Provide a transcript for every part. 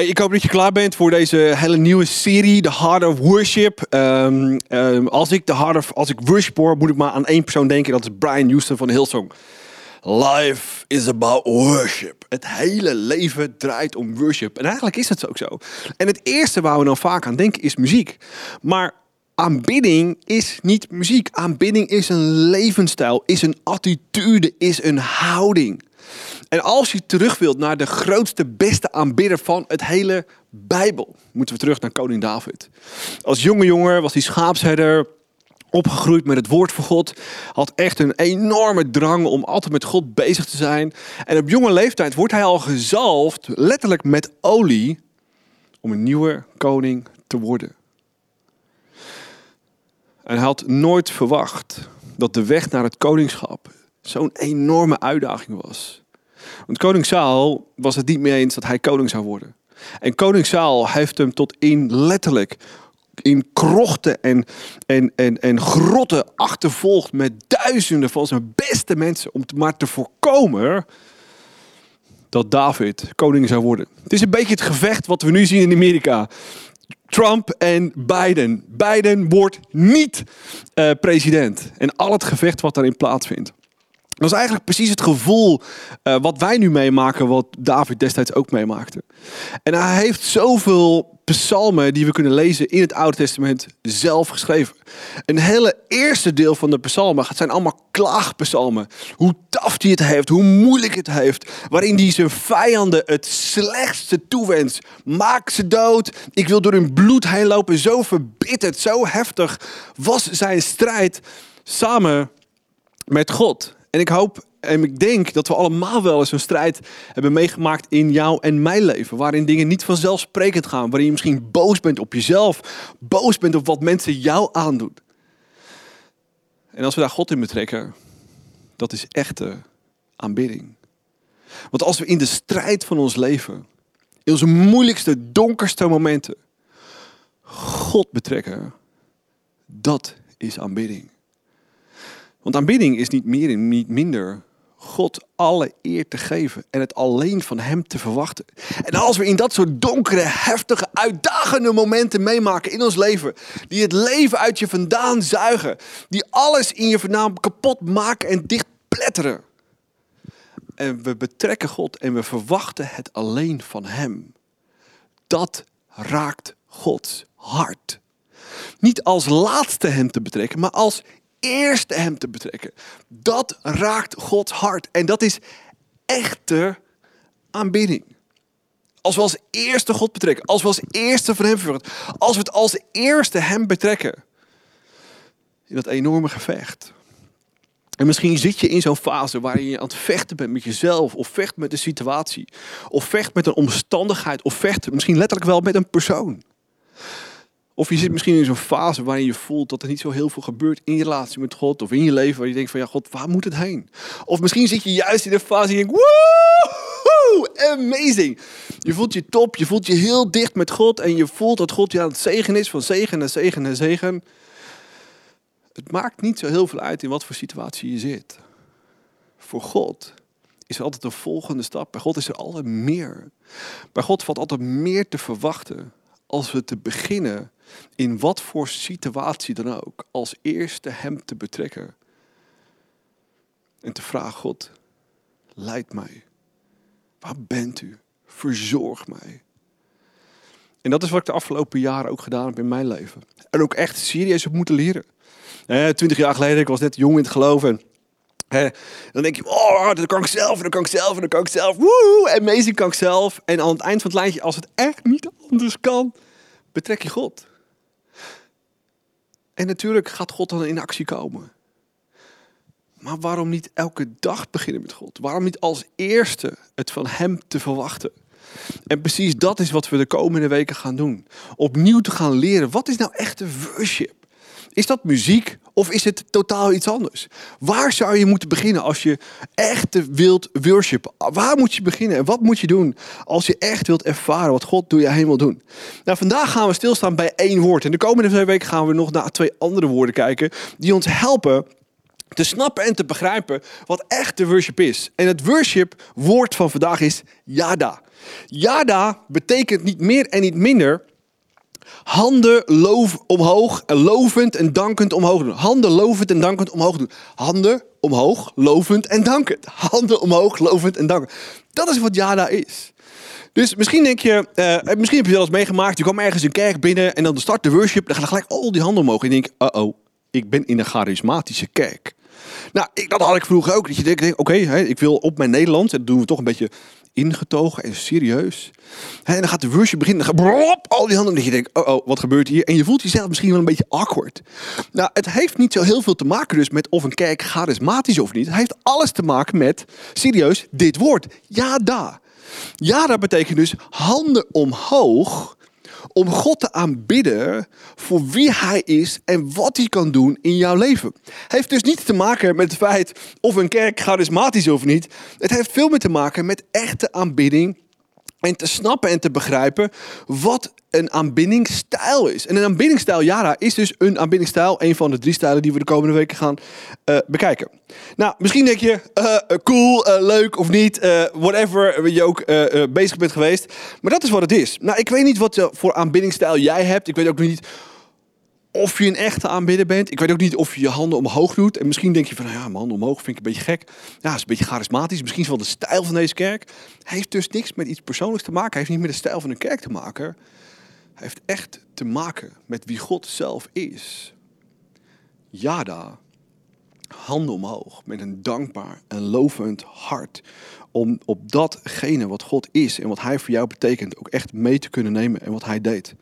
Ik hoop dat je klaar bent voor deze hele nieuwe serie, The Heart of Worship. Ehm, ehm, als ik The Heart of, als ik worship hoor, moet ik maar aan één persoon denken. Dat is Brian Houston van Hillsong. Life is about worship. Het hele leven draait om worship. En eigenlijk is het ook zo. En het eerste waar we dan vaak aan denken is muziek. Maar aanbidding is niet muziek. Aanbidding is een levensstijl, is een attitude, is een houding. En als je terug wilt naar de grootste, beste aanbidder van het hele Bijbel, moeten we terug naar koning David. Als jonge jongen was hij schaapsherder, opgegroeid met het woord van God. Had echt een enorme drang om altijd met God bezig te zijn. En op jonge leeftijd wordt hij al gezalfd, letterlijk met olie, om een nieuwe koning te worden. En hij had nooit verwacht dat de weg naar het koningschap zo'n enorme uitdaging was. Want koning Saul was het niet mee eens dat hij koning zou worden. En koning Saul heeft hem tot in letterlijk in krochten en, en, en, en grotten achtervolgd met duizenden van zijn beste mensen. Om maar te voorkomen dat David koning zou worden. Het is een beetje het gevecht wat we nu zien in Amerika. Trump en Biden. Biden wordt niet uh, president. En al het gevecht wat daarin plaatsvindt. Dat eigenlijk precies het gevoel uh, wat wij nu meemaken, wat David destijds ook meemaakte. En hij heeft zoveel psalmen die we kunnen lezen in het Oude Testament zelf geschreven. Een hele eerste deel van de psalmen zijn allemaal klaagpsalmen. Hoe taf hij het heeft, hoe moeilijk het heeft. Waarin hij zijn vijanden het slechtste toewens. Maak ze dood, ik wil door hun bloed heen lopen. Zo verbitterd, zo heftig was zijn strijd samen met God. En ik hoop en ik denk dat we allemaal wel eens een strijd hebben meegemaakt in jouw en mijn leven. Waarin dingen niet vanzelfsprekend gaan. Waarin je misschien boos bent op jezelf. Boos bent op wat mensen jou aandoen. En als we daar God in betrekken, dat is echte aanbidding. Want als we in de strijd van ons leven, in onze moeilijkste, donkerste momenten, God betrekken, dat is aanbidding. Want aanbidding is niet meer en niet minder God alle eer te geven en het alleen van Hem te verwachten. En als we in dat soort donkere, heftige, uitdagende momenten meemaken in ons leven, die het leven uit je vandaan zuigen, die alles in je vandaan kapot maken en dichtpletteren. En we betrekken God en we verwachten het alleen van Hem. Dat raakt Gods hart. Niet als laatste Hem te betrekken, maar als eerste hem te betrekken. Dat raakt Gods hart. En dat is echte aanbidding. Als we als eerste God betrekken, als we als eerste van hem vervullen, als we het als eerste hem betrekken. In dat enorme gevecht. En misschien zit je in zo'n fase waarin je aan het vechten bent met jezelf, of vecht met de situatie, of vecht met een omstandigheid, of vecht misschien letterlijk wel met een persoon. Of je zit misschien in zo'n fase waarin je voelt dat er niet zo heel veel gebeurt in je relatie met God of in je leven waar je denkt van ja God, waar moet het heen? Of misschien zit je juist in de fase en je denkt amazing. Je voelt je top, je voelt je heel dicht met God en je voelt dat God je aan het zegen is van zegen en zegen en zegen. Het maakt niet zo heel veel uit in wat voor situatie je zit. Voor God is er altijd een volgende stap. Bij God is er altijd meer. Bij God valt altijd meer te verwachten als we te beginnen in wat voor situatie dan ook, als eerste Hem te betrekken. En te vragen, God, leid mij. Waar bent u? Verzorg mij. En dat is wat ik de afgelopen jaren ook gedaan heb in mijn leven. En ook echt serieus heb moeten leren. Twintig jaar geleden, ik was net jong in het geloven. dan denk je, oh, dat kan ik zelf, en dan kan ik zelf, en dan kan ik zelf. Woe, amazing kan ik zelf. En aan het eind van het lijntje, als het echt niet anders kan, betrek je God. En natuurlijk gaat God dan in actie komen. Maar waarom niet elke dag beginnen met God? Waarom niet als eerste het van Hem te verwachten? En precies dat is wat we de komende weken gaan doen. Opnieuw te gaan leren, wat is nou echte worship? Is dat muziek of is het totaal iets anders? Waar zou je moeten beginnen als je echt wilt worshipen? Waar moet je beginnen en wat moet je doen als je echt wilt ervaren wat God door je heen doen? Nou, vandaag gaan we stilstaan bij één woord. En de komende twee weken gaan we nog naar twee andere woorden kijken die ons helpen te snappen en te begrijpen wat echte worship is. En het worship woord van vandaag is yada. Yada betekent niet meer en niet minder handen loof, omhoog, en lovend en dankend omhoog doen. Handen lovend en dankend omhoog doen. Handen omhoog, lovend en dankend. Handen omhoog, lovend en dankend. Dat is wat Yada is. Dus misschien denk je, uh, misschien heb je wel eens meegemaakt. Je kwam ergens een kerk binnen en dan start de worship. Dan gaan gelijk al die handen omhoog. En je denkt, uh oh, ik ben in een charismatische kerk. Nou, ik, dat had ik vroeger ook. Dat je denkt, oké, ik wil op mijn Nederlands. En dat doen we toch een beetje ingetogen en serieus. En dan gaat de worship beginnen. Dan gaat al die handen. En je denkt, oh, oh, wat gebeurt hier? En je voelt jezelf misschien wel een beetje awkward. Nou, het heeft niet zo heel veel te maken dus met of een kerk charismatisch of niet. Het heeft alles te maken met, serieus, dit woord. Ja, da. Ja, dat betekent dus handen omhoog om God te aanbidden voor wie Hij is en wat Hij kan doen in jouw leven. Heeft dus niets te maken met het feit of een kerk charismatisch is of niet. Het heeft veel meer te maken met echte aanbidding en te snappen en te begrijpen wat een aanbiddingsstijl is. En een aanbiddingsstijl, Yara, is dus een aanbiddingsstijl. Een van de drie stijlen die we de komende weken gaan uh, bekijken. Nou, misschien denk je, uh, cool, uh, leuk of niet, whatever je ook bezig bent geweest. Maar dat is wat het is. Nou, ik weet niet wat voor aanbiddingsstijl jij hebt. Ik weet ook niet of je een echte aanbidder bent. Ik weet ook niet of je je handen omhoog doet. En misschien denk je van, nou ja, mijn handen omhoog vind ik een beetje gek. Ja, is een beetje charismatisch. Misschien is wel de stijl van deze kerk. Hij heeft dus niks met iets persoonlijks te maken. Hij heeft niet met de stijl van een kerk te maken. Hij heeft echt te maken met wie God zelf is. Jada, handen omhoog met een dankbaar en lovend hart. Om op datgene wat God is en wat Hij voor jou betekent ook echt mee te kunnen nemen en wat Hij deed.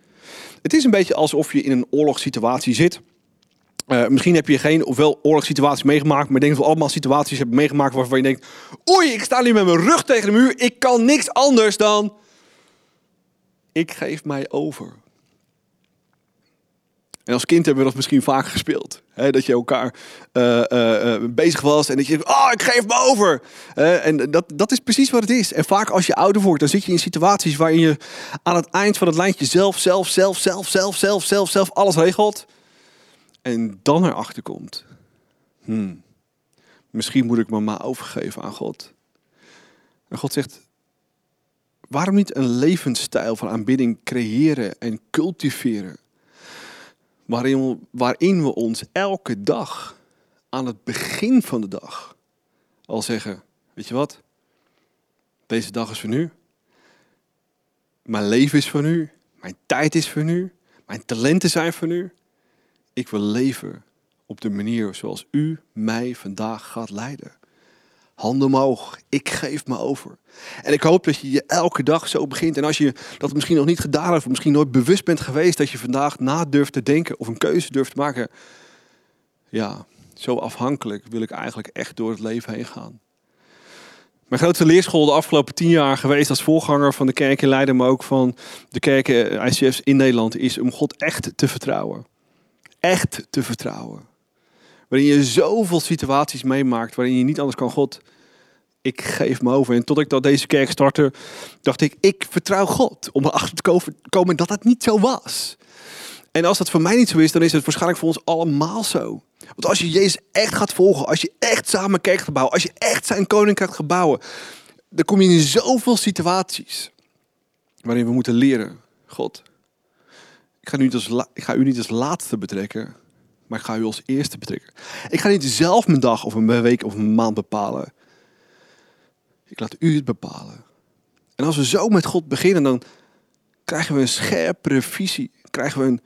Het is een beetje alsof je in een oorlogssituatie zit. Uh, misschien heb je geen ofwel oorlogssituatie meegemaakt, maar ik denk dat we allemaal situaties hebben meegemaakt waarvan je denkt: Oei, ik sta nu met mijn rug tegen de muur. Ik kan niks anders dan. Ik geef mij over. En als kind hebben we dat misschien vaak gespeeld. Dat je elkaar uh, uh, bezig was en dat je oh, ik geef me over. en dat, dat is precies wat het is. En vaak als je ouder wordt, dan zit je in situaties waarin je aan het eind van het lijntje zelf, zelf, zelf, zelf, zelf, zelf, zelf, zelf alles regelt. En dan erachter komt. Hmm, misschien moet ik me maar overgeven aan God. En God zegt, waarom niet een levensstijl van aanbidding creëren en cultiveren? Waarin, waarin we ons elke dag aan het begin van de dag al zeggen: Weet je wat? Deze dag is voor nu. Mijn leven is voor nu. Mijn tijd is voor nu. Mijn talenten zijn voor nu. Ik wil leven op de manier zoals u mij vandaag gaat leiden. Handen omhoog. Ik geef me over. En ik hoop dat je je elke dag zo begint. En als je dat misschien nog niet gedaan hebt, of misschien nooit bewust bent geweest dat je vandaag na durft te denken of een keuze durft te maken. Ja, zo afhankelijk wil ik eigenlijk echt door het leven heen gaan. Mijn grootste leerschool de afgelopen tien jaar geweest als voorganger van de kerk in Leiden, maar ook van de kerken ICF's in Nederland, is om God echt te vertrouwen. Echt te vertrouwen. Waarin je zoveel situaties meemaakt waarin je niet anders kan God. Ik geef me over. En tot ik dat deze kerk startte, dacht ik, ik vertrouw God. Om erachter te komen dat dat niet zo was. En als dat voor mij niet zo is, dan is het waarschijnlijk voor ons allemaal zo. Want als je Jezus echt gaat volgen, als je echt samen kerk gaat als je echt zijn koninkrijk gaat bouwen, dan kom je in zoveel situaties waarin we moeten leren. God, ik ga, als, ik ga u niet als laatste betrekken, maar ik ga u als eerste betrekken. Ik ga niet zelf mijn dag of een week of een maand bepalen. Ik laat u het bepalen. En als we zo met God beginnen, dan krijgen we een scherpere visie. Krijgen we een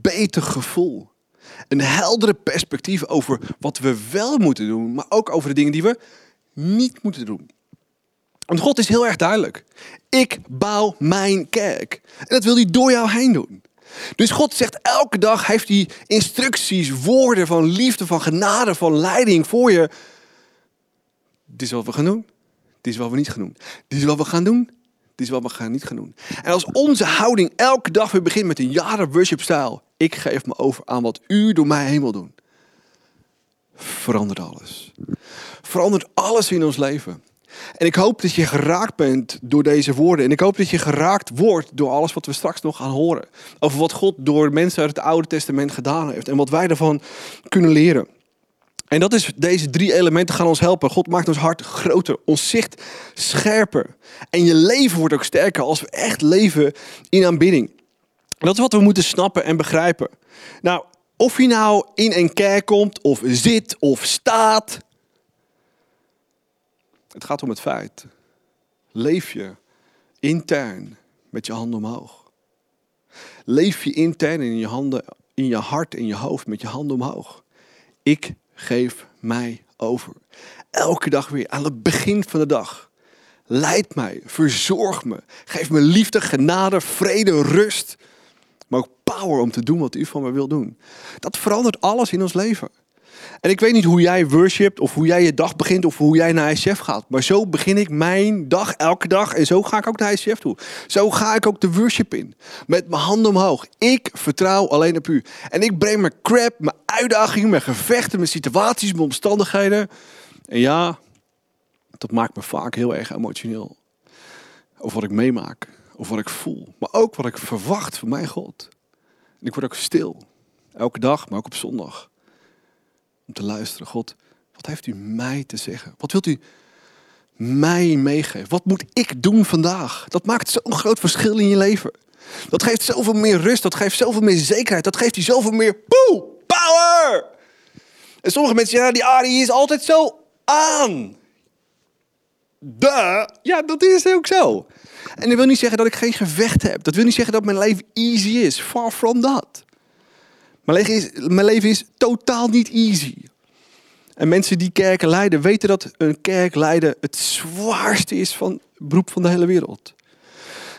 beter gevoel. Een heldere perspectief over wat we wel moeten doen, maar ook over de dingen die we niet moeten doen. Want God is heel erg duidelijk. Ik bouw mijn kerk. En dat wil hij door jou heen doen. Dus God zegt elke dag, heeft hij instructies, woorden van liefde, van genade, van leiding voor je. Dit is wat we gaan doen. Dit is wat we niet gaan doen. Dit is wat we gaan doen. Dit is wat we gaan niet gaan doen. En als onze houding elke dag weer begint met een jaren worship stijl. Ik geef me over aan wat u door mij wil doen. Verandert alles. Verandert alles in ons leven. En ik hoop dat je geraakt bent door deze woorden. En ik hoop dat je geraakt wordt door alles wat we straks nog gaan horen. Over wat God door mensen uit het Oude Testament gedaan heeft. En wat wij daarvan kunnen leren. En dat is, deze drie elementen gaan ons helpen. God maakt ons hart groter, ons zicht scherper. En je leven wordt ook sterker als we echt leven in aanbidding. Dat is wat we moeten snappen en begrijpen. Nou, of je nou in een kerk komt, of zit, of staat. Het gaat om het feit. Leef je intern met je handen omhoog? Leef je intern in je handen, in je hart, in je hoofd met je handen omhoog? Ik geef mij over. Elke dag weer, aan het begin van de dag. Leid mij, verzorg me. Geef me liefde, genade, vrede, rust. Maar ook power om te doen wat u van me wil doen. Dat verandert alles in ons leven. En ik weet niet hoe jij worshipt of hoe jij je dag begint of hoe jij naar ICF gaat. Maar zo begin ik mijn dag elke dag en zo ga ik ook naar ICF toe. Zo ga ik ook de worship in. Met mijn handen omhoog. Ik vertrouw alleen op u. En ik breng mijn crap, mijn uitdagingen, mijn gevechten, mijn situaties, mijn omstandigheden. En ja, dat maakt me vaak heel erg emotioneel. Over wat ik meemaak, over wat ik voel. Maar ook wat ik verwacht van mijn God. En ik word ook stil. Elke dag, maar ook op zondag om te luisteren. God, wat heeft u mij te zeggen? Wat wilt u mij meegeven? Wat moet ik doen vandaag? Dat maakt zo'n groot verschil in je leven. Dat geeft zoveel meer rust, dat geeft zoveel meer zekerheid, dat geeft je zoveel meer poe, power. En sommige mensen ja, die Arie is altijd zo aan. De, ja, dat is ook zo. En dat wil niet zeggen dat ik geen gevecht heb. Dat wil niet zeggen dat mijn leven easy is. Far from that. Mijn leven, is, mijn leven is totaal niet easy. En mensen die kerken leiden, weten dat een kerk leiden het zwaarste is van het beroep van de hele wereld.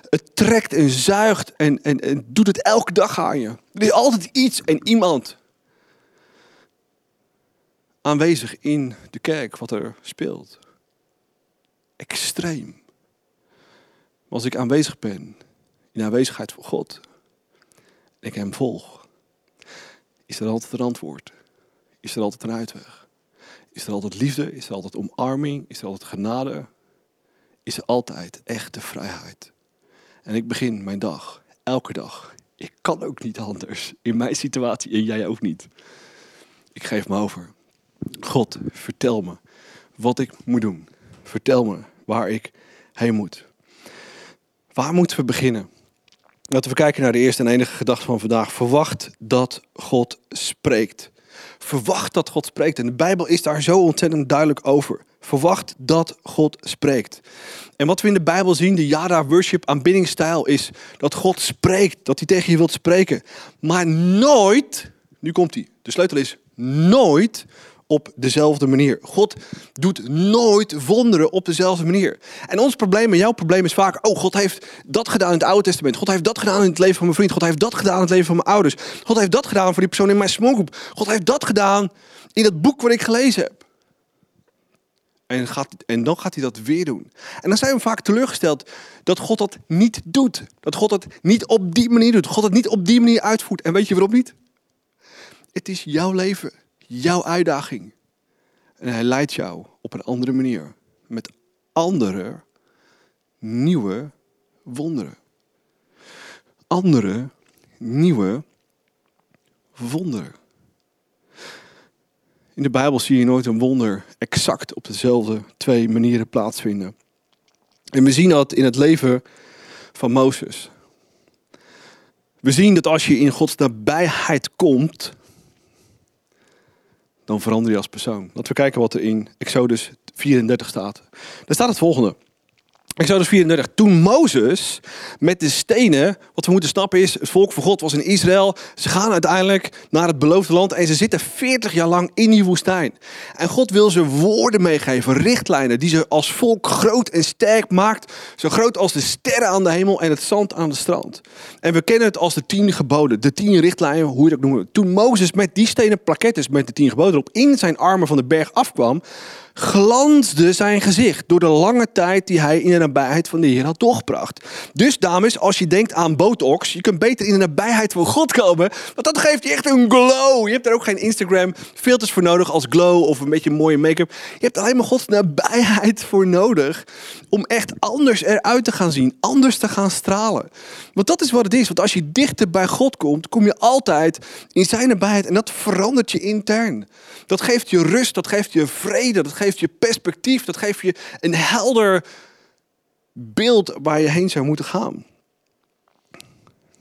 Het trekt en zuigt en, en, en doet het elke dag aan je. Er is altijd iets en iemand aanwezig in de kerk wat er speelt. Extreem. Maar als ik aanwezig ben in aanwezigheid van God en ik hem volg, is er altijd een antwoord? Is er altijd een uitweg? Is er altijd liefde? Is er altijd omarming? Is er altijd genade? Is er altijd echte vrijheid? En ik begin mijn dag, elke dag. Ik kan ook niet anders. In mijn situatie en jij ook niet. Ik geef me over. God, vertel me wat ik moet doen. Vertel me waar ik heen moet. Waar moeten we beginnen? Laten we kijken naar de eerste en enige gedachte van vandaag. Verwacht dat God spreekt. Verwacht dat God spreekt. En de Bijbel is daar zo ontzettend duidelijk over. Verwacht dat God spreekt. En wat we in de Bijbel zien, de Yada worship aanbiddingsstijl, is dat God spreekt. Dat hij tegen je wilt spreken. Maar nooit, nu komt hij. De sleutel is nooit op dezelfde manier. God doet nooit wonderen op dezelfde manier. En ons probleem en jouw probleem is vaak: oh, God heeft dat gedaan in het Oude Testament. God heeft dat gedaan in het leven van mijn vriend. God heeft dat gedaan in het leven van mijn ouders. God heeft dat gedaan voor die persoon in mijn smallgroep. God heeft dat gedaan in dat boek wat ik gelezen heb. En, gaat, en dan gaat hij dat weer doen. En dan zijn we vaak teleurgesteld dat God dat niet doet. Dat God dat niet op die manier doet. God het niet op die manier uitvoert. En weet je waarom niet? Het is jouw leven jouw uitdaging. En hij leidt jou op een andere manier. Met andere, nieuwe wonderen. Andere, nieuwe wonderen. In de Bijbel zie je nooit een wonder exact op dezelfde twee manieren plaatsvinden. En we zien dat in het leven van Mozes. We zien dat als je in Gods nabijheid komt, dan verander je als persoon. Laten we kijken wat er in Exodus 34 staat. Daar staat het volgende. Exodus 34. Toen Mozes met de stenen, wat we moeten snappen is, het volk van God was in Israël. Ze gaan uiteindelijk naar het beloofde land en ze zitten 40 jaar lang in die woestijn. En God wil ze woorden meegeven, richtlijnen, die ze als volk groot en sterk maakt. Zo groot als de sterren aan de hemel en het zand aan de strand. En we kennen het als de tien geboden, de tien richtlijnen, hoe je dat noemen. Toen Mozes met die stenen plakettes met de tien geboden erop in zijn armen van de berg afkwam, glansde zijn gezicht door de lange tijd die hij in de nabijheid van de Heer had doorgebracht. Dus dames, als je denkt aan botox, je kunt beter in de nabijheid van God komen, want dat geeft je echt een glow. Je hebt er ook geen Instagram filters voor nodig als glow of een beetje mooie make-up. Je hebt alleen maar Gods nabijheid voor nodig om echt anders eruit te gaan zien, anders te gaan stralen. Want dat is wat het is, want als je dichter bij God komt, kom je altijd in zijn nabijheid en dat verandert je intern. Dat geeft je rust, dat geeft je vrede, dat geeft je perspectief, dat geeft je een helder beeld waar je heen zou moeten gaan.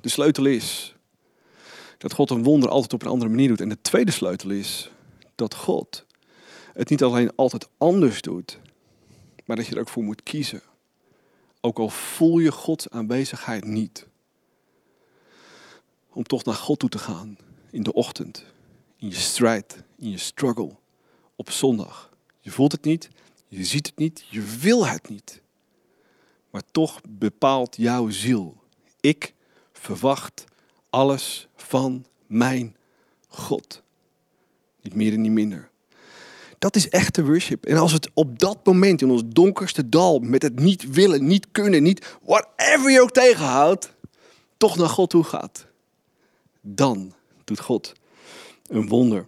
De sleutel is dat God een wonder altijd op een andere manier doet. En de tweede sleutel is dat God het niet alleen altijd anders doet, maar dat je er ook voor moet kiezen. Ook al voel je Gods aanwezigheid niet. Om toch naar God toe te gaan in de ochtend, in je strijd, in je struggle, op zondag. Je voelt het niet, je ziet het niet, je wil het niet. Maar toch bepaalt jouw ziel. Ik verwacht alles van mijn God. Niet meer en niet minder. Dat is echte worship. En als het op dat moment in ons donkerste dal, met het niet willen, niet kunnen, niet whatever je ook tegenhoudt, toch naar God toe gaat, dan doet God een wonder.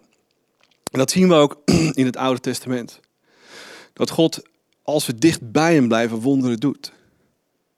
En dat zien we ook in het Oude Testament. Dat God, als we dicht bij hem blijven, wonderen doet.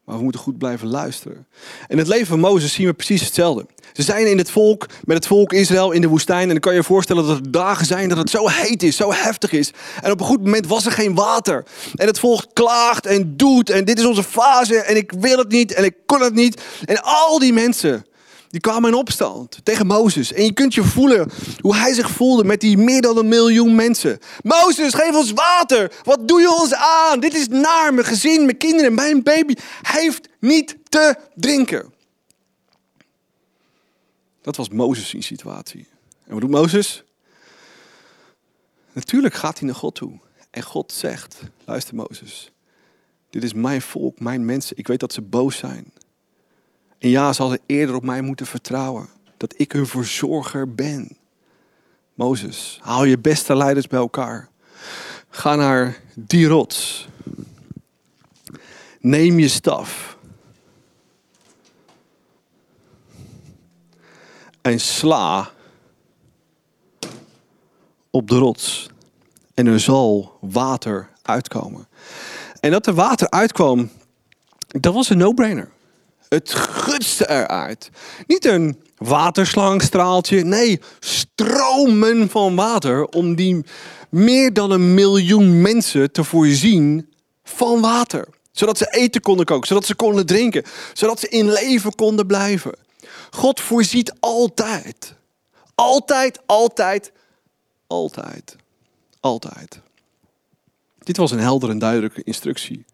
Maar we moeten goed blijven luisteren. In het leven van Mozes zien we precies hetzelfde. Ze zijn in het volk, met het volk Israël in de woestijn. En dan kan je je voorstellen dat er dagen zijn dat het zo heet is, zo heftig is. En op een goed moment was er geen water. En het volk klaagt en doet. En dit is onze fase. En ik wil het niet. En ik kon het niet. En al die mensen die kwamen in opstand tegen Mozes. En je kunt je voelen hoe hij zich voelde met die meer dan een miljoen mensen. Mozes, geef ons water. Wat doe je ons aan? Dit is naar mijn gezin, mijn kinderen, mijn baby. Heeft niet te drinken. Dat was Mozes' situatie. En wat doet Mozes? Natuurlijk gaat hij naar God toe. En God zegt, luister Mozes, dit is mijn volk, mijn mensen. Ik weet dat ze boos zijn. En ja, ze hadden eerder op mij moeten vertrouwen. Dat ik hun verzorger ben. Mozes, haal je beste leiders bij elkaar. Ga naar die rots. Neem je staf. En sla op de rots. En er zal water uitkomen. En dat er water uitkwam, dat was een no-brainer. Het gutste eruit. Niet een waterslangstraaltje, nee, stromen van water om die meer dan een miljoen mensen te voorzien van water. Zodat ze eten konden koken, zodat ze konden drinken, zodat ze in leven konden blijven. God voorziet altijd. Altijd, altijd, altijd. Altijd. Dit was een helder en duidelijke instructie.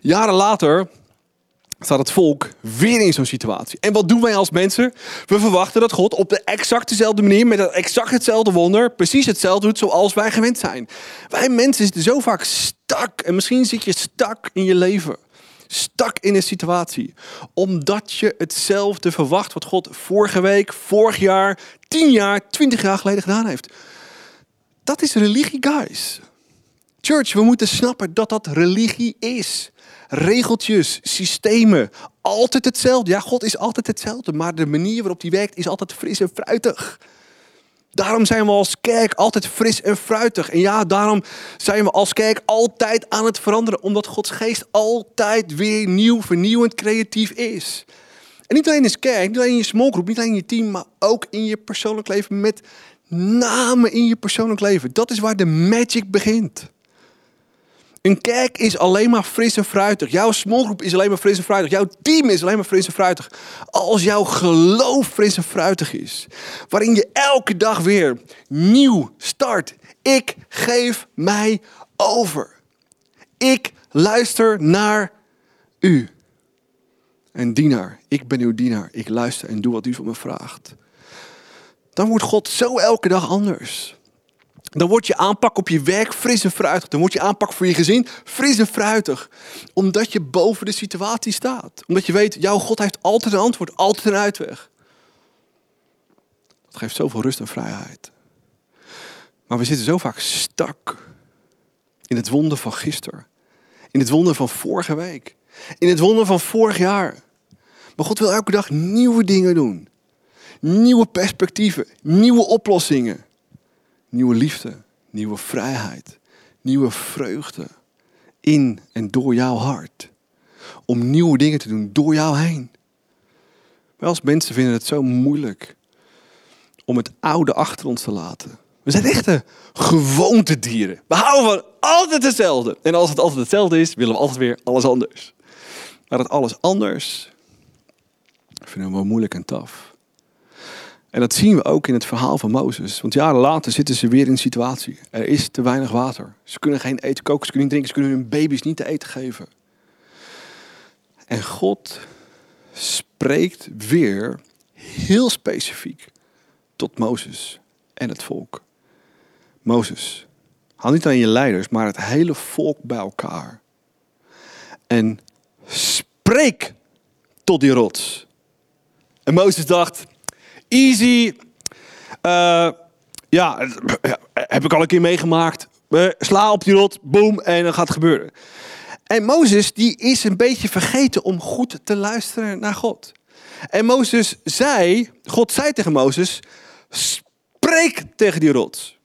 Jaren later staat het volk weer in zo'n situatie. En wat doen wij als mensen? We verwachten dat God op de exact dezelfde manier, met exact hetzelfde wonder, precies hetzelfde doet zoals wij gewend zijn. Wij mensen zitten zo vaak stak. En misschien zit je stak in je leven. Stak in een situatie. Omdat je hetzelfde verwacht wat God vorige week, vorig jaar, tien jaar, twintig jaar geleden gedaan heeft. Dat is religie, guys. Church, we moeten snappen dat dat religie is regeltjes, systemen. Altijd hetzelfde. Ja, God is altijd hetzelfde. Maar de manier waarop hij werkt is altijd fris en fruitig. Daarom zijn we als kerk altijd fris en fruitig. En ja, daarom zijn we als kerk altijd aan het veranderen. Omdat Gods geest altijd weer nieuw, vernieuwend, creatief is. En niet alleen in kerk, niet alleen in je smallgroep, niet alleen in je team, maar ook in je persoonlijk leven. Met name in je persoonlijk leven. Dat is waar de magic begint. Een kerk is alleen maar fris en fruitig. Jouw smallgroep is alleen maar fris en fruitig. Jouw team is alleen maar fris en fruitig. Als jouw geloof fris en fruitig is. Waarin je elke dag weer nieuw start. Ik geef mij over. Ik luister naar u. En dienaar, ik ben uw dienaar. Ik luister en doe wat u van me vraagt. Dan wordt God zo elke dag anders. Dan wordt je aanpak op je werk fris en fruitig. Dan wordt je aanpak voor je gezin fris en fruitig. Omdat je boven de situatie staat. Omdat je weet, jouw God heeft altijd een antwoord, altijd een uitweg. Dat geeft zoveel rust en vrijheid. Maar we zitten zo vaak stak. In het wonder van gisteren. In het wonder van vorige week. In het wonder van vorig jaar. Maar God wil elke dag nieuwe dingen doen. Nieuwe perspectieven, nieuwe oplossingen. Nieuwe liefde, nieuwe vrijheid, nieuwe vreugde. In en door jouw hart. Om nieuwe dingen te doen door jou heen. Wij als mensen vinden het zo moeilijk om het oude achter ons te laten. We zijn echte gewoontedieren. We houden van altijd hetzelfde. En als het altijd hetzelfde is, willen we altijd weer alles anders. Maar dat alles anders vinden we moeilijk en taf. En dat zien we ook in het verhaal van Mozes. Want jaren later zitten ze weer in een situatie. Er is te weinig water. Ze kunnen geen eten koken, ze kunnen niet drinken, ze kunnen hun baby's niet te eten geven. En God spreekt weer heel specifiek tot Mozes en het volk. Mozes, haal niet alleen je leiders, maar het hele volk bij elkaar. En spreek tot die rots. En Mozes dacht, easy. Uh, ja, heb ik al een keer meegemaakt. Sla op die rot, boom, en dan gaat het gebeuren. En Mozes die is een beetje vergeten om goed te luisteren naar God. En Mozes zei, God zei tegen Mozes, spreek tegen die rots.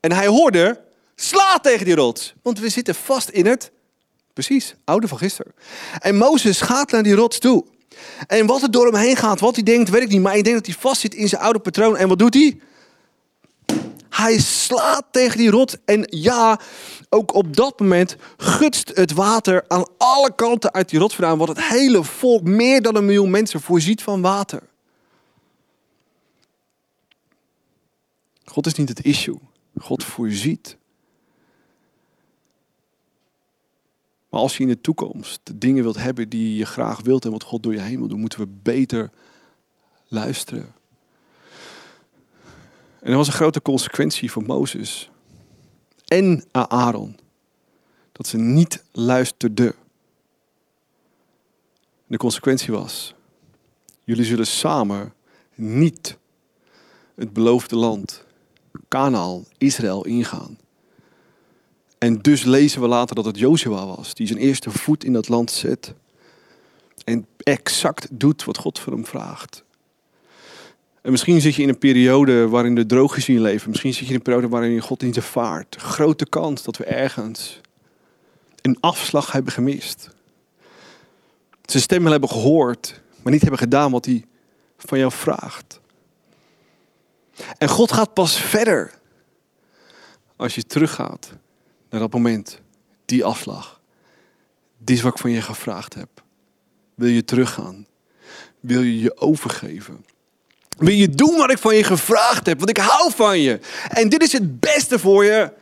En hij hoorde, sla tegen die rots. Want we zitten vast in het, precies, oude van gisteren. En Mozes gaat naar die rots toe. En wat er door hem heen gaat, wat hij denkt, weet ik niet. Maar ik denk dat hij vastzit in zijn oude patroon. En wat doet hij? Hij slaat tegen die rot. En ja, ook op dat moment gutst het water aan alle kanten uit die rot vandaan. Wat het hele volk, meer dan een miljoen mensen, voorziet van water. God is niet het issue. God voorziet. Maar als je in de toekomst dingen wilt hebben die je graag wilt en wat God door je heen wil doen, moeten we beter luisteren. En er was een grote consequentie voor Mozes en Aaron. Dat ze niet luisterden. De consequentie was, jullie zullen samen niet het beloofde land, Kanaal, Israël ingaan. En dus lezen we later dat het Joshua was, die zijn eerste voet in dat land zet. En exact doet wat God van hem vraagt. En misschien zit je in een periode waarin de droog is in je leven. Misschien zit je in een periode waarin je God niet ervaart. Grote kans dat we ergens een afslag hebben gemist. Zijn stemmen hebben gehoord, maar niet hebben gedaan wat hij van jou vraagt. En God gaat pas verder als je teruggaat naar dat moment, die afslag. Dit is wat ik van je gevraagd heb. Wil je teruggaan? Wil je je overgeven? Wil je doen wat ik van je gevraagd heb? Want ik hou van je. En dit is het beste voor je.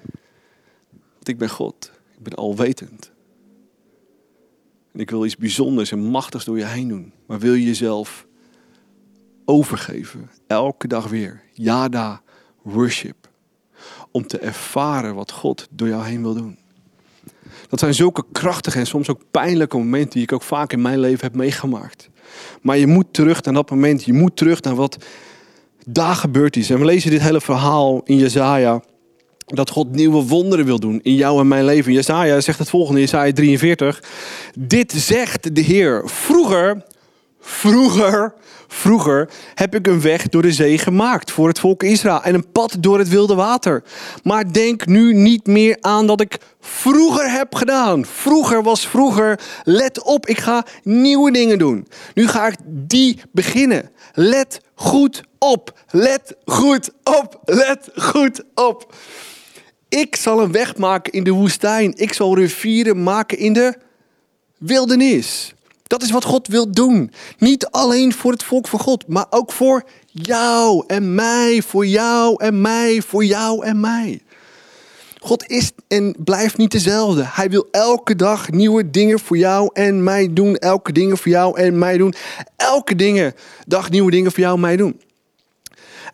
Want ik ben God. Ik ben alwetend. En ik wil iets bijzonders en machtigs door je heen doen. Maar wil je jezelf overgeven? Elke dag weer. Yada, worship om te ervaren wat God door jou heen wil doen. Dat zijn zulke krachtige en soms ook pijnlijke momenten die ik ook vaak in mijn leven heb meegemaakt. Maar je moet terug naar dat moment. Je moet terug naar wat daar gebeurd is. En we lezen dit hele verhaal in Jezaja. Dat God nieuwe wonderen wil doen in jou en mijn leven. Jezaja zegt het volgende, Jezaja 43. Dit zegt de Heer. Vroeger, vroeger Vroeger heb ik een weg door de zee gemaakt voor het volk Israël en een pad door het wilde water. Maar denk nu niet meer aan dat ik vroeger heb gedaan. Vroeger was vroeger. Let op, ik ga nieuwe dingen doen. Nu ga ik die beginnen. Let goed op. Let goed op. Let goed op. Ik zal een weg maken in de woestijn. Ik zal rivieren maken in de wildernis. Dat is wat God wil doen. Niet alleen voor het volk van God, maar ook voor jou en mij, voor jou en mij, voor jou en mij. God is en blijft niet dezelfde. Hij wil elke dag nieuwe dingen voor jou en mij doen. Elke dingen voor jou en mij doen. Elke dingen, dag nieuwe dingen voor jou en mij doen.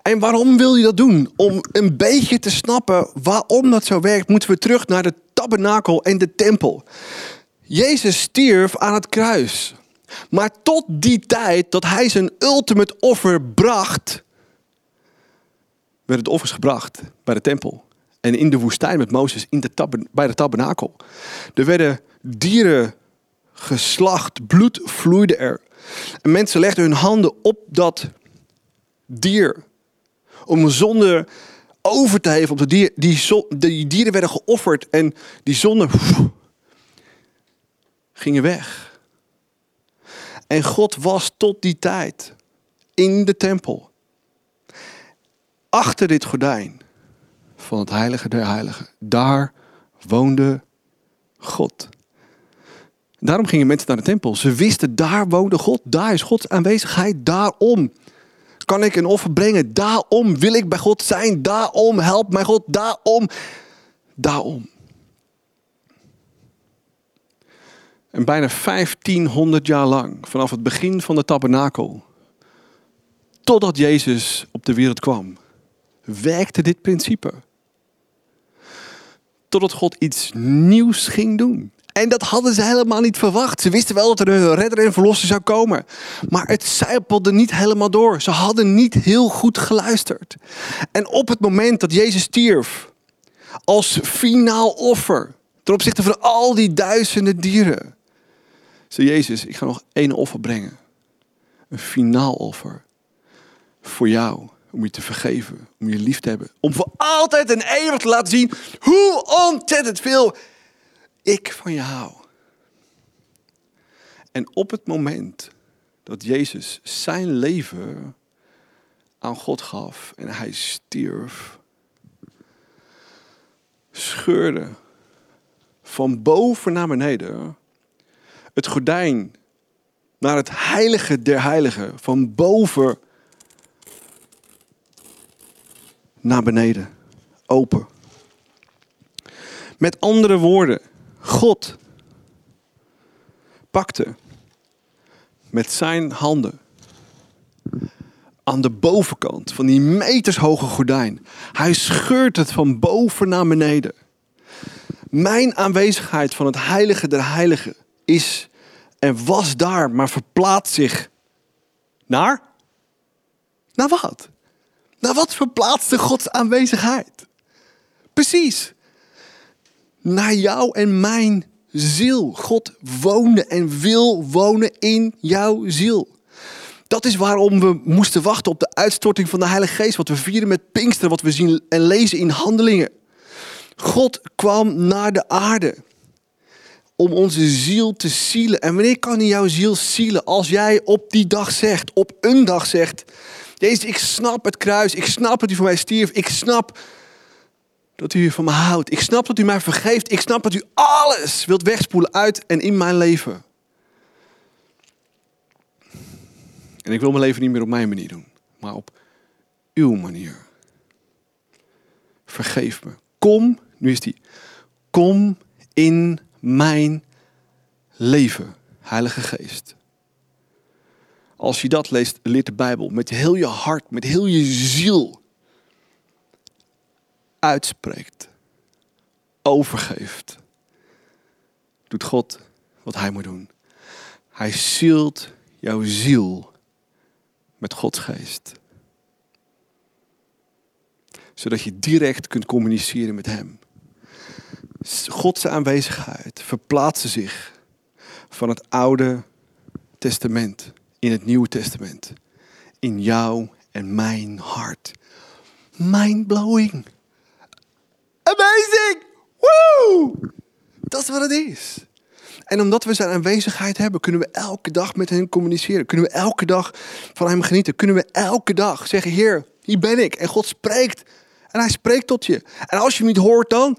En waarom wil je dat doen? Om een beetje te snappen waarom dat zo werkt, moeten we terug naar de tabernakel en de tempel. Jezus stierf aan het kruis. Maar tot die tijd dat hij zijn ultimate offer bracht, werden de offers gebracht bij de tempel. En in de woestijn met Mozes in de bij de tabernakel. Er werden dieren geslacht, bloed vloeide er. En mensen legden hun handen op dat dier. Om zonde over te heffen op de dier. Die, die dieren werden geofferd en die zonden pff, gingen weg. En God was tot die tijd in de tempel. Achter dit gordijn van het heilige der heiligen. Daar woonde God. Daarom gingen mensen naar de tempel. Ze wisten, daar woonde God. Daar is Gods aanwezigheid. Daarom kan ik een offer brengen. Daarom wil ik bij God zijn. Daarom helpt mij God. Daarom. Daarom. En bijna 1500 jaar lang, vanaf het begin van de tabernakel, totdat Jezus op de wereld kwam, werkte dit principe. Totdat God iets nieuws ging doen. En dat hadden ze helemaal niet verwacht. Ze wisten wel dat er een redder en verlosser zou komen. Maar het zijpelde niet helemaal door. Ze hadden niet heel goed geluisterd. En op het moment dat Jezus stierf, als finaal offer, ten opzichte van al die duizenden dieren, zei Jezus, ik ga nog één offer brengen. Een finaal offer. Voor jou. Om je te vergeven. Om je lief te hebben. Om voor altijd en eeuwig te laten zien hoe ontzettend veel ik van je hou. En op het moment dat Jezus zijn leven aan God gaf en hij stierf, scheurde van boven naar beneden het gordijn naar het heilige der heiligen, van boven naar beneden, open. Met andere woorden, God pakte met zijn handen aan de bovenkant van die metershoge gordijn. Hij scheurt het van boven naar beneden. Mijn aanwezigheid van het heilige der heiligen is en was daar, maar verplaatst zich naar? Naar wat? Naar wat verplaatste Gods aanwezigheid? Precies. Naar jou en mijn ziel. God woonde en wil wonen in jouw ziel. Dat is waarom we moesten wachten op de uitstorting van de Heilige Geest. Wat we vieren met Pinksteren, wat we zien en lezen in handelingen. God kwam naar de aarde om onze ziel te zielen. En wanneer kan hij jouw ziel zielen? Als jij op die dag zegt, op een dag zegt... Jezus, ik snap het kruis. Ik snap dat u voor mij stierf. Ik snap dat u van me houdt. Ik snap dat u mij vergeeft. Ik snap dat u alles wilt wegspoelen uit en in mijn leven. En ik wil mijn leven niet meer op mijn manier doen, maar op uw manier. Vergeef me. Kom, nu is die. Kom in mijn leven, Heilige Geest. Als je dat leest, leert de Bijbel met heel je hart, met heel je ziel uitspreekt, overgeeft, doet God wat Hij moet doen. Hij zielt jouw ziel met Gods geest. Zodat je direct kunt communiceren met Hem. Gods aanwezigheid verplaatste zich van het Oude Testament in het Nieuwe Testament. In jou en mijn hart. Mind-blowing. Amazing! Woo! Dat is wat het is. En omdat we zijn aanwezigheid hebben, kunnen we elke dag met hem communiceren. Kunnen we elke dag van hem genieten. Kunnen we elke dag zeggen, Heer, hier ben ik. En God spreekt. En hij spreekt tot je. En als je hem niet hoort dan,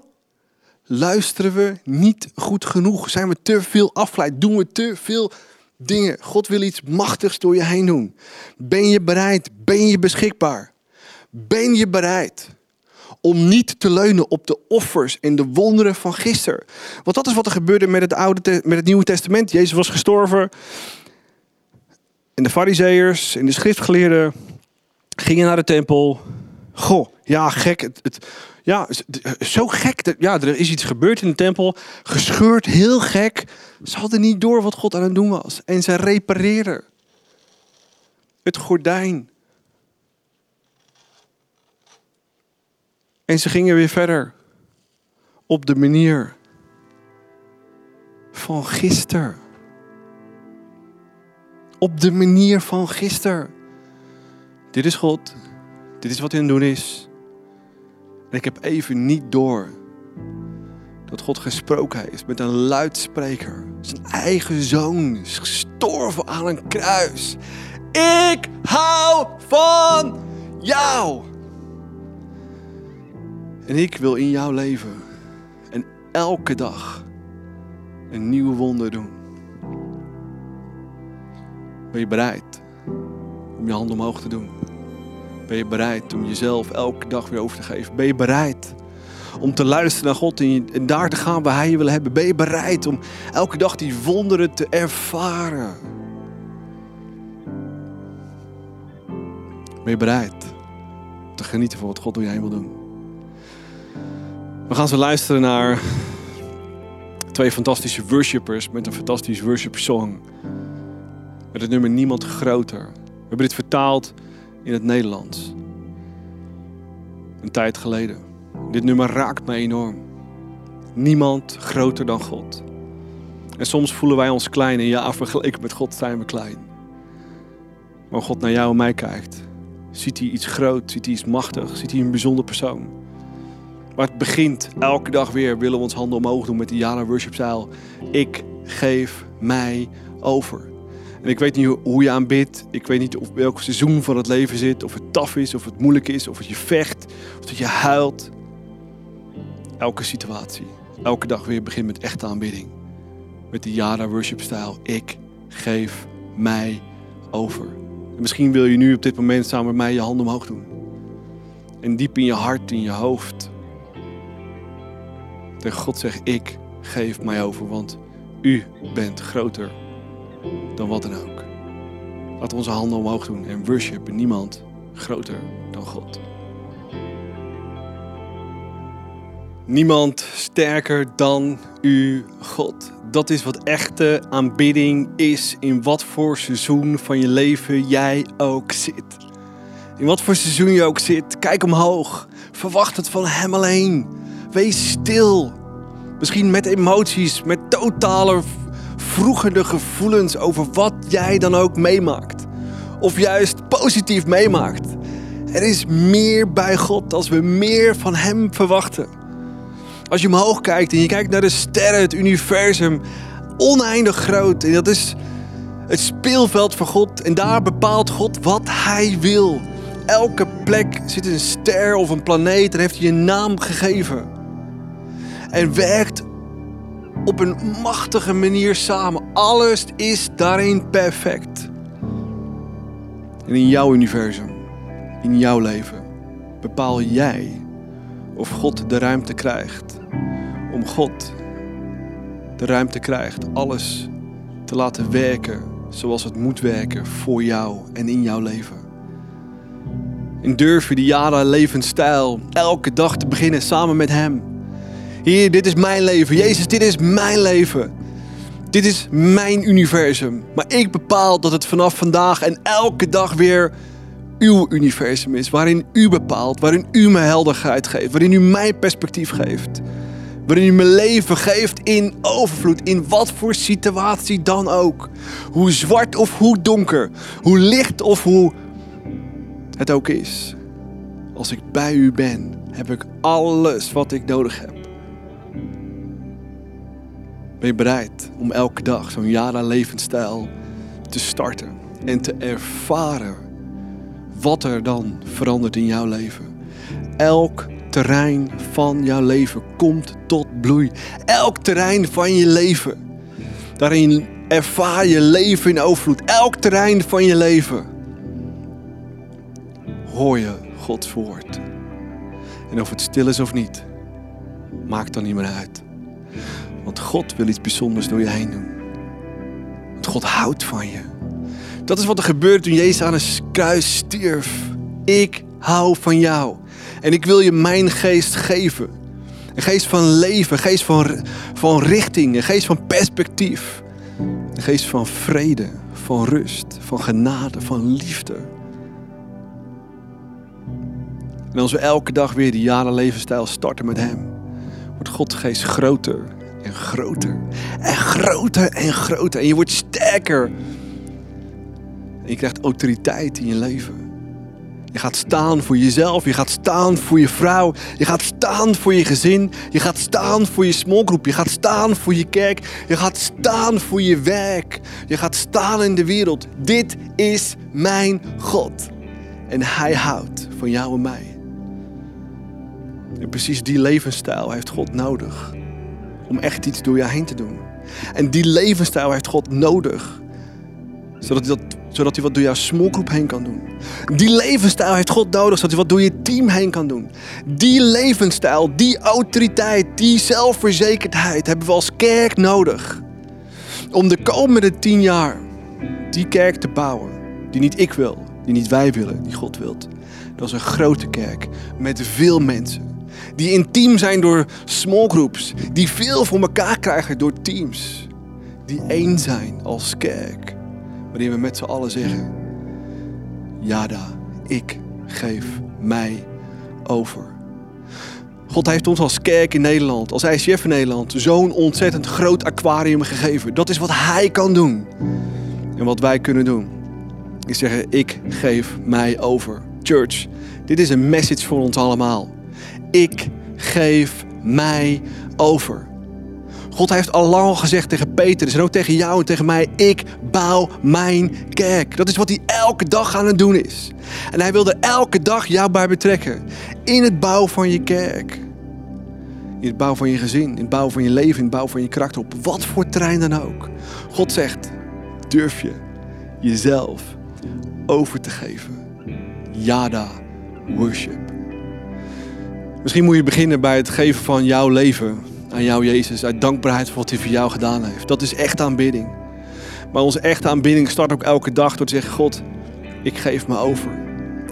luisteren we niet goed genoeg. Zijn we te veel afgeleid? Doen we te veel dingen? God wil iets machtigs door je heen doen. Ben je bereid? Ben je beschikbaar? Ben je bereid? om niet te leunen op de offers en de wonderen van gisteren. Want dat is wat er gebeurde met het, Oude, met het Nieuwe Testament. Jezus was gestorven. En de fariseërs en de schriftgeleerden gingen naar de tempel. Goh, ja, gek. Het, het, ja, zo gek. Ja, er is iets gebeurd in de tempel. Gescheurd, heel gek. Ze hadden niet door wat God aan het doen was. En ze repareerden het gordijn En ze gingen weer verder. op de manier van gisteren. Op de manier van gisteren. Dit is God. Dit is wat hij doen is. En ik heb even niet door dat God gesproken heeft met een luidspreker. Zijn eigen zoon is gestorven aan een kruis. Ik hou van jou. En ik wil in jouw leven en elke dag een nieuw wonder doen. Ben je bereid om je hand omhoog te doen? Ben je bereid om jezelf elke dag weer over te geven? Ben je bereid om te luisteren naar God en, daar te gaan waar Hij je wil hebben? Ben je bereid om elke dag die wonderen te ervaren? Ben je bereid te genieten van wat God door je heen wil doen? We gaan zo luisteren naar twee fantastische worshippers met een fantastisch worship song. Met het nummer Niemand Groter. We hebben dit vertaald in het Nederlands. Een tijd geleden. Dit nummer raakt mij enorm. Niemand groter dan God. En soms voelen wij ons klein en ja, vergeleken met God zijn we klein. Maar God naar jou en mij kijkt, ziet hij iets groot, ziet hij iets machtig, ziet hij een bijzonder persoon. Maar het begint elke dag weer, willen we ons handen omhoog doen met die Jana Worship Style. Ik geef mij over. En ik weet niet hoe je aanbidt. Ik weet niet of welk seizoen van het leven zit. Of het taf is, of het moeilijk is, of het je vecht, of dat je huilt. Elke situatie, elke dag weer begint met echte aanbidding. Met die Yada worship style. Ik geef mij over. En misschien wil je nu op dit moment samen met mij je handen omhoog doen. En diep in je hart, in je hoofd. Tegen God zeg ik geef mij over, want u bent groter dan wat dan ook. We onze handen omhoog doen en worshipen niemand groter dan God. Niemand sterker dan u, God. Dat is wat echte aanbidding is in wat voor seizoen van je leven jij ook zit. In wat voor seizoen je ook zit, kijk omhoog. Verwacht het van Hem alleen. Wees stil. Misschien met emoties, met totale vroegende gevoelens over wat jij dan ook meemaakt. Of juist positief meemaakt. Er is meer bij God als we meer van Hem verwachten. Als je omhoog kijkt en je kijkt naar de sterren, het universum, oneindig groot. En dat is het speelveld van God. En daar bepaalt God wat Hij wil. Elke plek zit een ster of een planeet en heeft hij een naam gegeven. En werkt op een machtige manier samen. Alles is daarin perfect. En in jouw universum, in jouw leven, bepaal jij of God de ruimte krijgt. Om God de ruimte krijgt alles te laten werken zoals het moet werken voor jou en in jouw leven. En durf je die jaren levensstijl elke dag te beginnen samen met Hem. Heer, dit is mijn leven. Jezus, dit is mijn leven. Dit is mijn universum. Maar ik bepaal dat het vanaf vandaag en elke dag weer uw universum is. Waarin u bepaalt, waarin u me helderheid geeft, waarin u mijn perspectief geeft. Waarin u mijn leven geeft in overvloed, in wat voor situatie dan ook. Hoe zwart of hoe donker, hoe licht of hoe het ook is. Als ik bij u ben, heb ik alles wat ik nodig heb. Ben je bereid om elke dag zo'n Jara levensstijl te starten en te ervaren wat er dan verandert in jouw leven? Elk terrein van jouw leven komt tot bloei. Elk terrein van je leven. Daarin ervaar je leven in overvloed. Elk terrein van je leven. Hoor je Gods woord. En of het stil is of niet, maakt dan niet meer uit. Want God wil iets bijzonders door je heen doen. Want God houdt van je. Dat is wat er gebeurde toen Jezus aan een kruis stierf. Ik hou van jou. En ik wil je mijn geest geven. Een geest van leven, een geest van, van richting, een geest van perspectief. Een geest van vrede, van rust, van genade, van liefde. En als we elke dag weer die jaren levensstijl starten met Hem, wordt Gods geest groter groter en groter en groter. En je wordt sterker. En je krijgt autoriteit in je leven. Je gaat staan voor jezelf. Je gaat staan voor je vrouw. Je gaat staan voor je gezin. Je gaat staan voor je smallgroep. Je gaat staan voor je kerk. Je gaat staan voor je werk. Je gaat staan in de wereld. Dit is mijn God. En Hij houdt van jou en mij. En precies die levensstijl heeft God nodig. Om echt iets door jou heen te doen. En die levensstijl heeft God nodig. Zodat hij, dat, zodat hij wat door jouw smallgroep heen kan doen. Die levensstijl heeft God nodig. Zodat hij wat door je team heen kan doen. Die levensstijl, die autoriteit, die zelfverzekerdheid hebben we als kerk nodig. Om de komende tien jaar die kerk te bouwen. Die niet ik wil, die niet wij willen, die God wilt. Dat is een grote kerk met veel mensen die intiem zijn door smallgroups. Die veel voor elkaar krijgen door teams. Die één zijn als kerk. Waarin we met z'n allen zeggen: Jada, ik geef mij over. God heeft ons als kerk in Nederland, als ICF in Nederland, zo'n ontzettend groot aquarium gegeven. Dat is wat Hij kan doen. En wat wij kunnen doen, is zeggen: Ik geef mij over. Church, dit is een message voor ons allemaal. Ik geef mij over. God heeft al lang gezegd tegen Peter en ook tegen jou en tegen mij: Ik bouw mijn kerk. Dat is wat hij elke dag aan het doen is. En hij wil er elke dag jou bij betrekken. In het bouwen van je kerk. In het bouwen van je gezin, in het bouwen van je leven, in het bouwen van je karakter. Op wat voor terrein dan ook. God zegt: Durf je jezelf over te geven? Yada, worship. Misschien moet je beginnen bij het geven van jouw leven aan jou, Jezus. Uit dankbaarheid voor wat hij voor jou gedaan heeft. Dat is echt aanbidding. Maar onze echte aanbidding start ook elke dag door te zeggen: God, ik geef me over.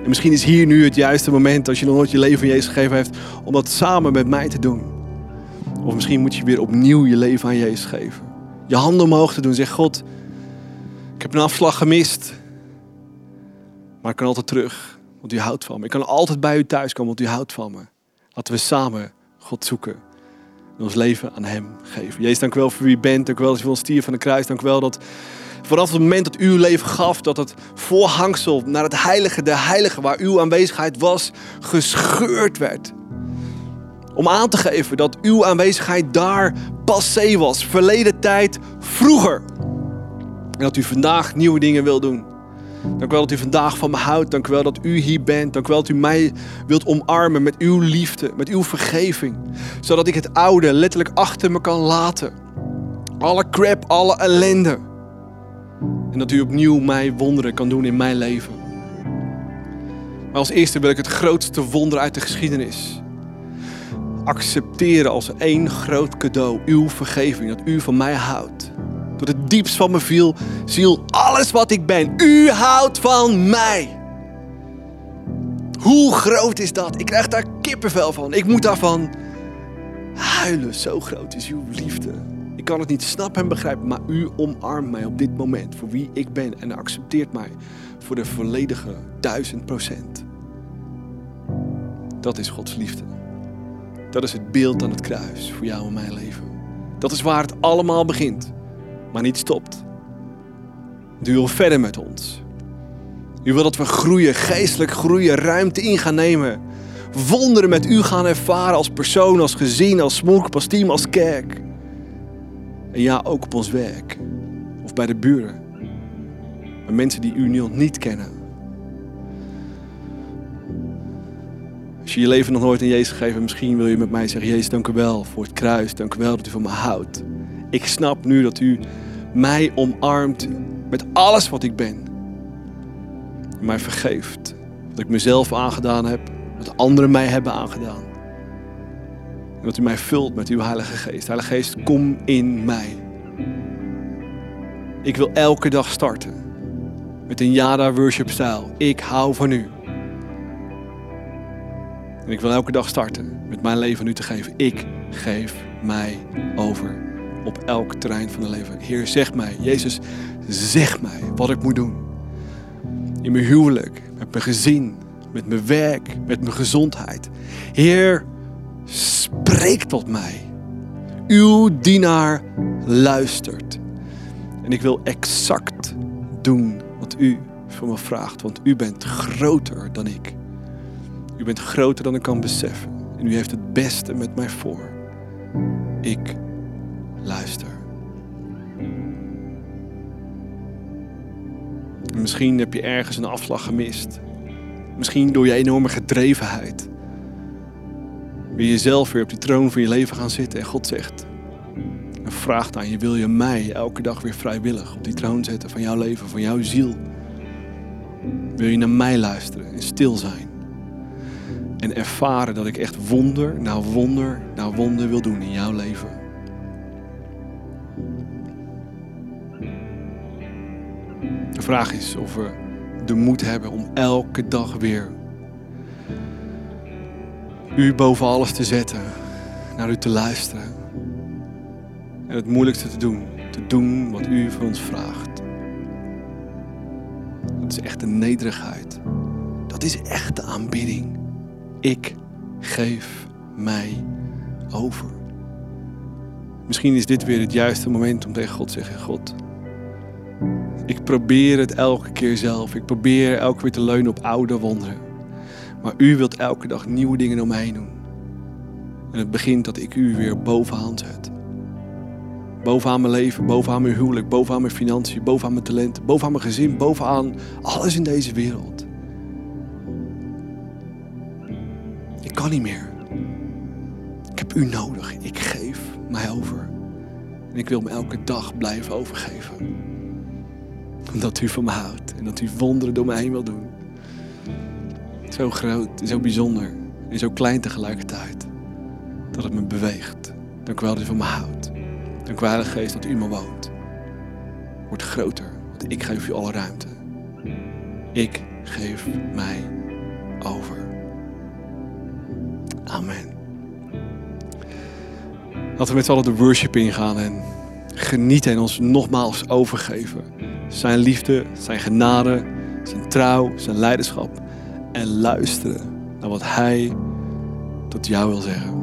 En misschien is hier nu het juiste moment, als je nog nooit je leven aan Jezus gegeven heeft, om dat samen met mij te doen. Of misschien moet je weer opnieuw je leven aan Jezus geven. Je handen omhoog te doen. Zeg: God, ik heb een afslag gemist. Maar ik kan altijd terug, want u houdt van me. Ik kan altijd bij u thuis komen, want u houdt van me. Laten we samen God zoeken. En ons leven aan Hem geven. Jezus, dank u wel voor wie u bent. Dank u wel dat u ons stier van de kruis. Dank u wel dat vanaf het moment dat u uw leven gaf, dat het voorhangsel naar het heilige de heilige, waar uw aanwezigheid was, gescheurd werd. Om aan te geven dat uw aanwezigheid daar passé was. Verleden tijd, vroeger. En dat u vandaag nieuwe dingen wil doen. Dank u wel dat u vandaag van me houdt. Dank u wel dat u hier bent. Dank u wel dat u mij wilt omarmen met uw liefde, met uw vergeving. Zodat ik het oude letterlijk achter me kan laten. Alle crap, alle ellende. En dat u opnieuw mij wonderen kan doen in mijn leven. Maar als eerste wil ik het grootste wonder uit de geschiedenis accepteren als één groot cadeau. Uw vergeving, dat u van mij houdt. Tot het diepst van mijn viel, ziel, alles wat ik ben. U houdt van mij. Hoe groot is dat? Ik krijg daar kippenvel van. Ik moet daarvan huilen. Zo groot is uw liefde. Ik kan het niet snappen en begrijpen, maar u omarmt mij op dit moment voor wie ik ben en accepteert mij voor de volledige duizend procent. Dat is Gods liefde. Dat is het beeld aan het kruis voor jou en mijn leven. Dat is waar het allemaal begint maar niet stopt. U wil verder met ons. U wil dat we groeien, geestelijk groeien, ruimte in gaan nemen. Wonderen met u gaan ervaren als persoon, als gezin, als smoek, als team, als kerk. En ja, ook op ons werk. Of bij de buren. Met mensen die u nog niet kennen. Als je je leven nog nooit aan Jezus gegeven, misschien wil je met mij zeggen: Jezus, dank u wel voor het kruis. Dank u wel dat u van me houdt. Ik snap nu dat u mij omarmt met alles wat ik ben. Mij vergeeft. Dat ik mezelf aangedaan heb. Wat anderen mij hebben aangedaan. En dat u mij vult met uw Heilige Geest. Heilige Geest, kom in mij. Ik wil elke dag starten met een Yada worship stijl. Ik hou van u. En ik wil elke dag starten met mijn leven aan u te geven. Ik geef mij over op elk terrein van het leven. Heer, zeg mij, Jezus, zeg mij wat ik moet doen. In mijn huwelijk, met mijn gezin, met mijn werk, met mijn gezondheid. Heer, spreek tot mij. Uw dienaar luistert. En ik wil exact doen wat u van me vraagt, want u bent groter dan ik. U bent groter dan ik kan beseffen. En u heeft het beste met mij voor. Ik luister. misschien heb je ergens een afslag gemist. Misschien door je enorme gedrevenheid. Wil je zelf weer op die troon van je leven gaan zitten en God zegt en vraagt aan je, wil je mij elke dag weer vrijwillig op die troon zetten van jouw leven, van jouw ziel? Wil je naar mij luisteren en stil zijn? En ervaren dat ik echt wonder na wonder na wonder wil doen in jouw leven. Vraag is of we de moed hebben om elke dag weer u boven alles te zetten, naar u te luisteren. En het moeilijkste te doen, te doen wat u van ons vraagt. Dat is echt de nederigheid. Dat is echt de aanbidding. Ik geef mij over. Misschien is dit weer het juiste moment om tegen God te zeggen: God, ik probeer het elke keer zelf. Ik probeer elke keer te leunen op oude wonderen. Maar u wilt elke dag nieuwe dingen om mij doen. En het begint dat ik u weer bovenaan zet. Bovenaan mijn leven, bovenaan mijn huwelijk, bovenaan mijn financiën, bovenaan mijn talenten, bovenaan mijn gezin, bovenaan alles in deze wereld. Ik kan niet meer. Ik heb u nodig. Ik geef mij over. En ik wil me elke dag blijven overgeven. Omdat u van me houdt en dat u wonderen door mij heen wil doen. Zo groot zo bijzonder en zo klein tegelijkertijd. Dat het me beweegt. Dank u wel dat u van me houdt. Dank u wel, Geest, dat u me woont. Word groter, want ik geef u alle ruimte. Ik geef mij over. Amen. Laten we met z'n allen de worship ingaan en genieten en ons nogmaals overgeven. Zijn liefde, zijn genade, zijn trouw, zijn leiderschap. En luisteren naar wat Hij tot jou wil zeggen.